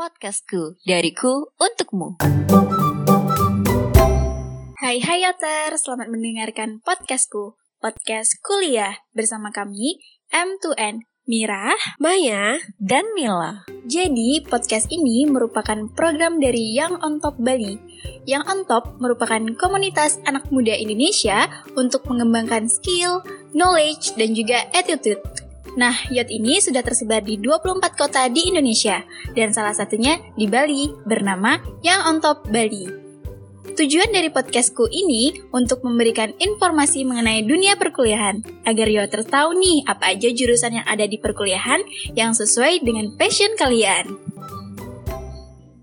Podcastku, dariku untukmu. Hai hai Yoter, selamat mendengarkan podcastku, podcast kuliah bersama kami M2N Mira, Maya, dan Mila. Jadi, podcast ini merupakan program dari Young on Top Bali. Young on Top merupakan komunitas anak muda Indonesia untuk mengembangkan skill, knowledge, dan juga attitude. Nah, yacht ini sudah tersebar di 24 kota di Indonesia, dan salah satunya di Bali, bernama Young on Top Bali. Tujuan dari podcastku ini untuk memberikan informasi mengenai dunia perkuliahan, agar Youters tahu nih apa aja jurusan yang ada di perkuliahan yang sesuai dengan passion kalian.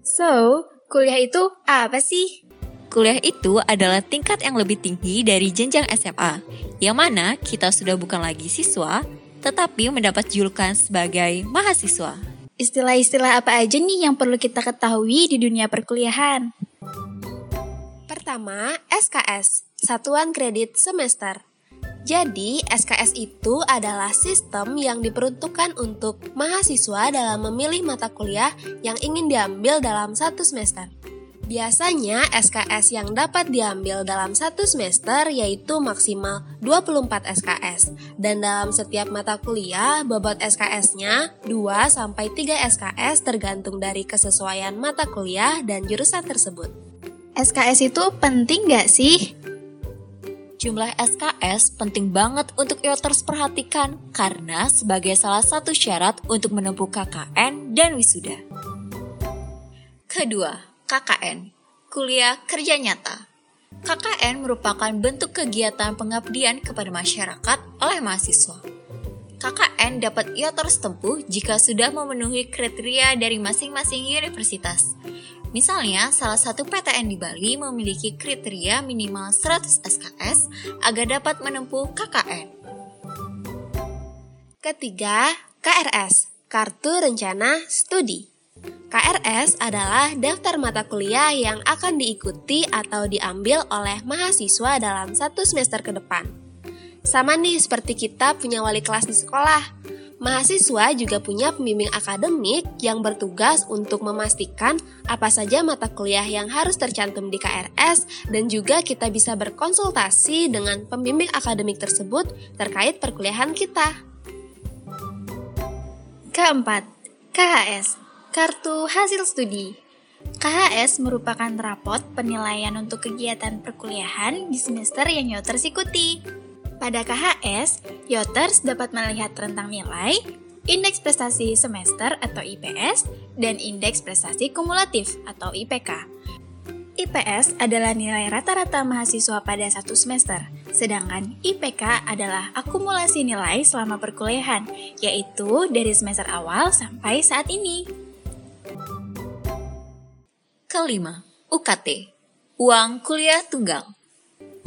So, kuliah itu apa sih? Kuliah itu adalah tingkat yang lebih tinggi dari jenjang SMA, yang mana kita sudah bukan lagi siswa, tetapi mendapat julukan sebagai mahasiswa. Istilah-istilah apa aja nih yang perlu kita ketahui di dunia perkuliahan? Pertama, SKS, Satuan Kredit Semester. Jadi, SKS itu adalah sistem yang diperuntukkan untuk mahasiswa dalam memilih mata kuliah yang ingin diambil dalam satu semester. Biasanya SKS yang dapat diambil dalam satu semester yaitu maksimal 24 SKS dan dalam setiap mata kuliah bobot SKS-nya 2-3 SKS tergantung dari kesesuaian mata kuliah dan jurusan tersebut. SKS itu penting gak sih? Jumlah SKS penting banget untuk Yoters perhatikan karena sebagai salah satu syarat untuk menempuh KKN dan wisuda. Kedua, KKN, kuliah kerja nyata. KKN merupakan bentuk kegiatan pengabdian kepada masyarakat oleh mahasiswa. KKN dapat ia terus tempuh jika sudah memenuhi kriteria dari masing-masing universitas. Misalnya, salah satu PTN di Bali memiliki kriteria minimal 100 SKS agar dapat menempuh KKN. Ketiga, KRS, Kartu Rencana Studi. KRS adalah daftar mata kuliah yang akan diikuti atau diambil oleh mahasiswa dalam satu semester ke depan. Sama nih seperti kita punya wali kelas di sekolah. Mahasiswa juga punya pembimbing akademik yang bertugas untuk memastikan apa saja mata kuliah yang harus tercantum di KRS dan juga kita bisa berkonsultasi dengan pembimbing akademik tersebut terkait perkuliahan kita. Keempat, KHS Kartu Hasil Studi KHS merupakan rapot penilaian untuk kegiatan perkuliahan di semester yang Yoters ikuti. Pada KHS, Yoters dapat melihat rentang nilai, indeks prestasi semester atau IPS, dan indeks prestasi kumulatif atau IPK. IPS adalah nilai rata-rata mahasiswa pada satu semester, sedangkan IPK adalah akumulasi nilai selama perkuliahan, yaitu dari semester awal sampai saat ini. Kelima, UKT, uang kuliah tunggal.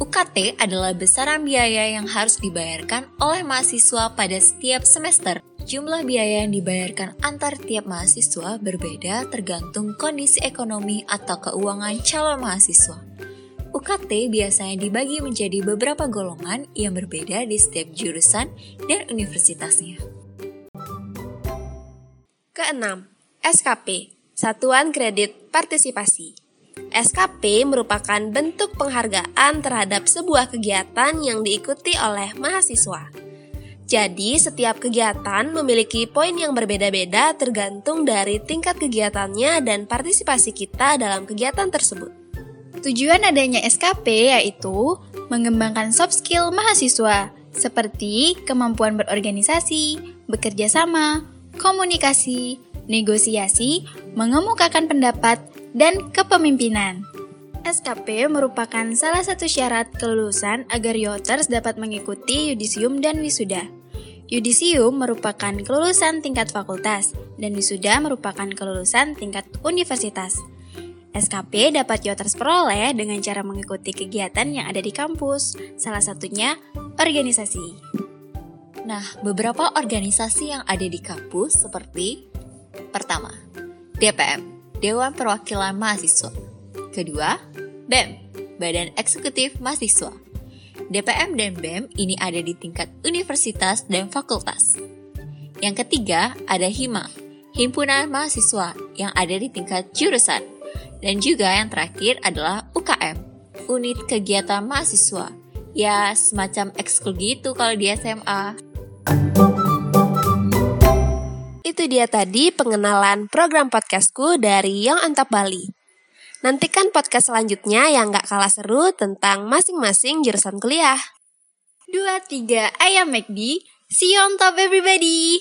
UKT adalah besaran biaya yang harus dibayarkan oleh mahasiswa pada setiap semester. Jumlah biaya yang dibayarkan antar tiap mahasiswa berbeda tergantung kondisi ekonomi atau keuangan calon mahasiswa. UKT biasanya dibagi menjadi beberapa golongan yang berbeda di setiap jurusan dan universitasnya. Keenam, SKP Satuan Kredit Partisipasi. SKP merupakan bentuk penghargaan terhadap sebuah kegiatan yang diikuti oleh mahasiswa. Jadi, setiap kegiatan memiliki poin yang berbeda-beda tergantung dari tingkat kegiatannya dan partisipasi kita dalam kegiatan tersebut. Tujuan adanya SKP yaitu mengembangkan soft skill mahasiswa, seperti kemampuan berorganisasi, bekerja sama, komunikasi, negosiasi, mengemukakan pendapat, dan kepemimpinan. SKP merupakan salah satu syarat kelulusan agar Yoters dapat mengikuti yudisium dan wisuda. Yudisium merupakan kelulusan tingkat fakultas, dan wisuda merupakan kelulusan tingkat universitas. SKP dapat Yoters peroleh dengan cara mengikuti kegiatan yang ada di kampus, salah satunya organisasi. Nah, beberapa organisasi yang ada di kampus seperti Pertama, DPM, Dewan Perwakilan Mahasiswa. Kedua, BEM, Badan Eksekutif Mahasiswa. DPM dan BEM ini ada di tingkat universitas dan fakultas. Yang ketiga, ada HIMA, Himpunan Mahasiswa yang ada di tingkat jurusan. Dan juga yang terakhir adalah UKM, Unit Kegiatan Mahasiswa. Ya, semacam ekskul gitu kalau di SMA. Itu dia tadi pengenalan program podcastku dari Young Antap Bali. Nantikan podcast selanjutnya yang gak kalah seru tentang masing-masing jurusan kuliah. Dua, tiga, ayam McD. See you on top everybody!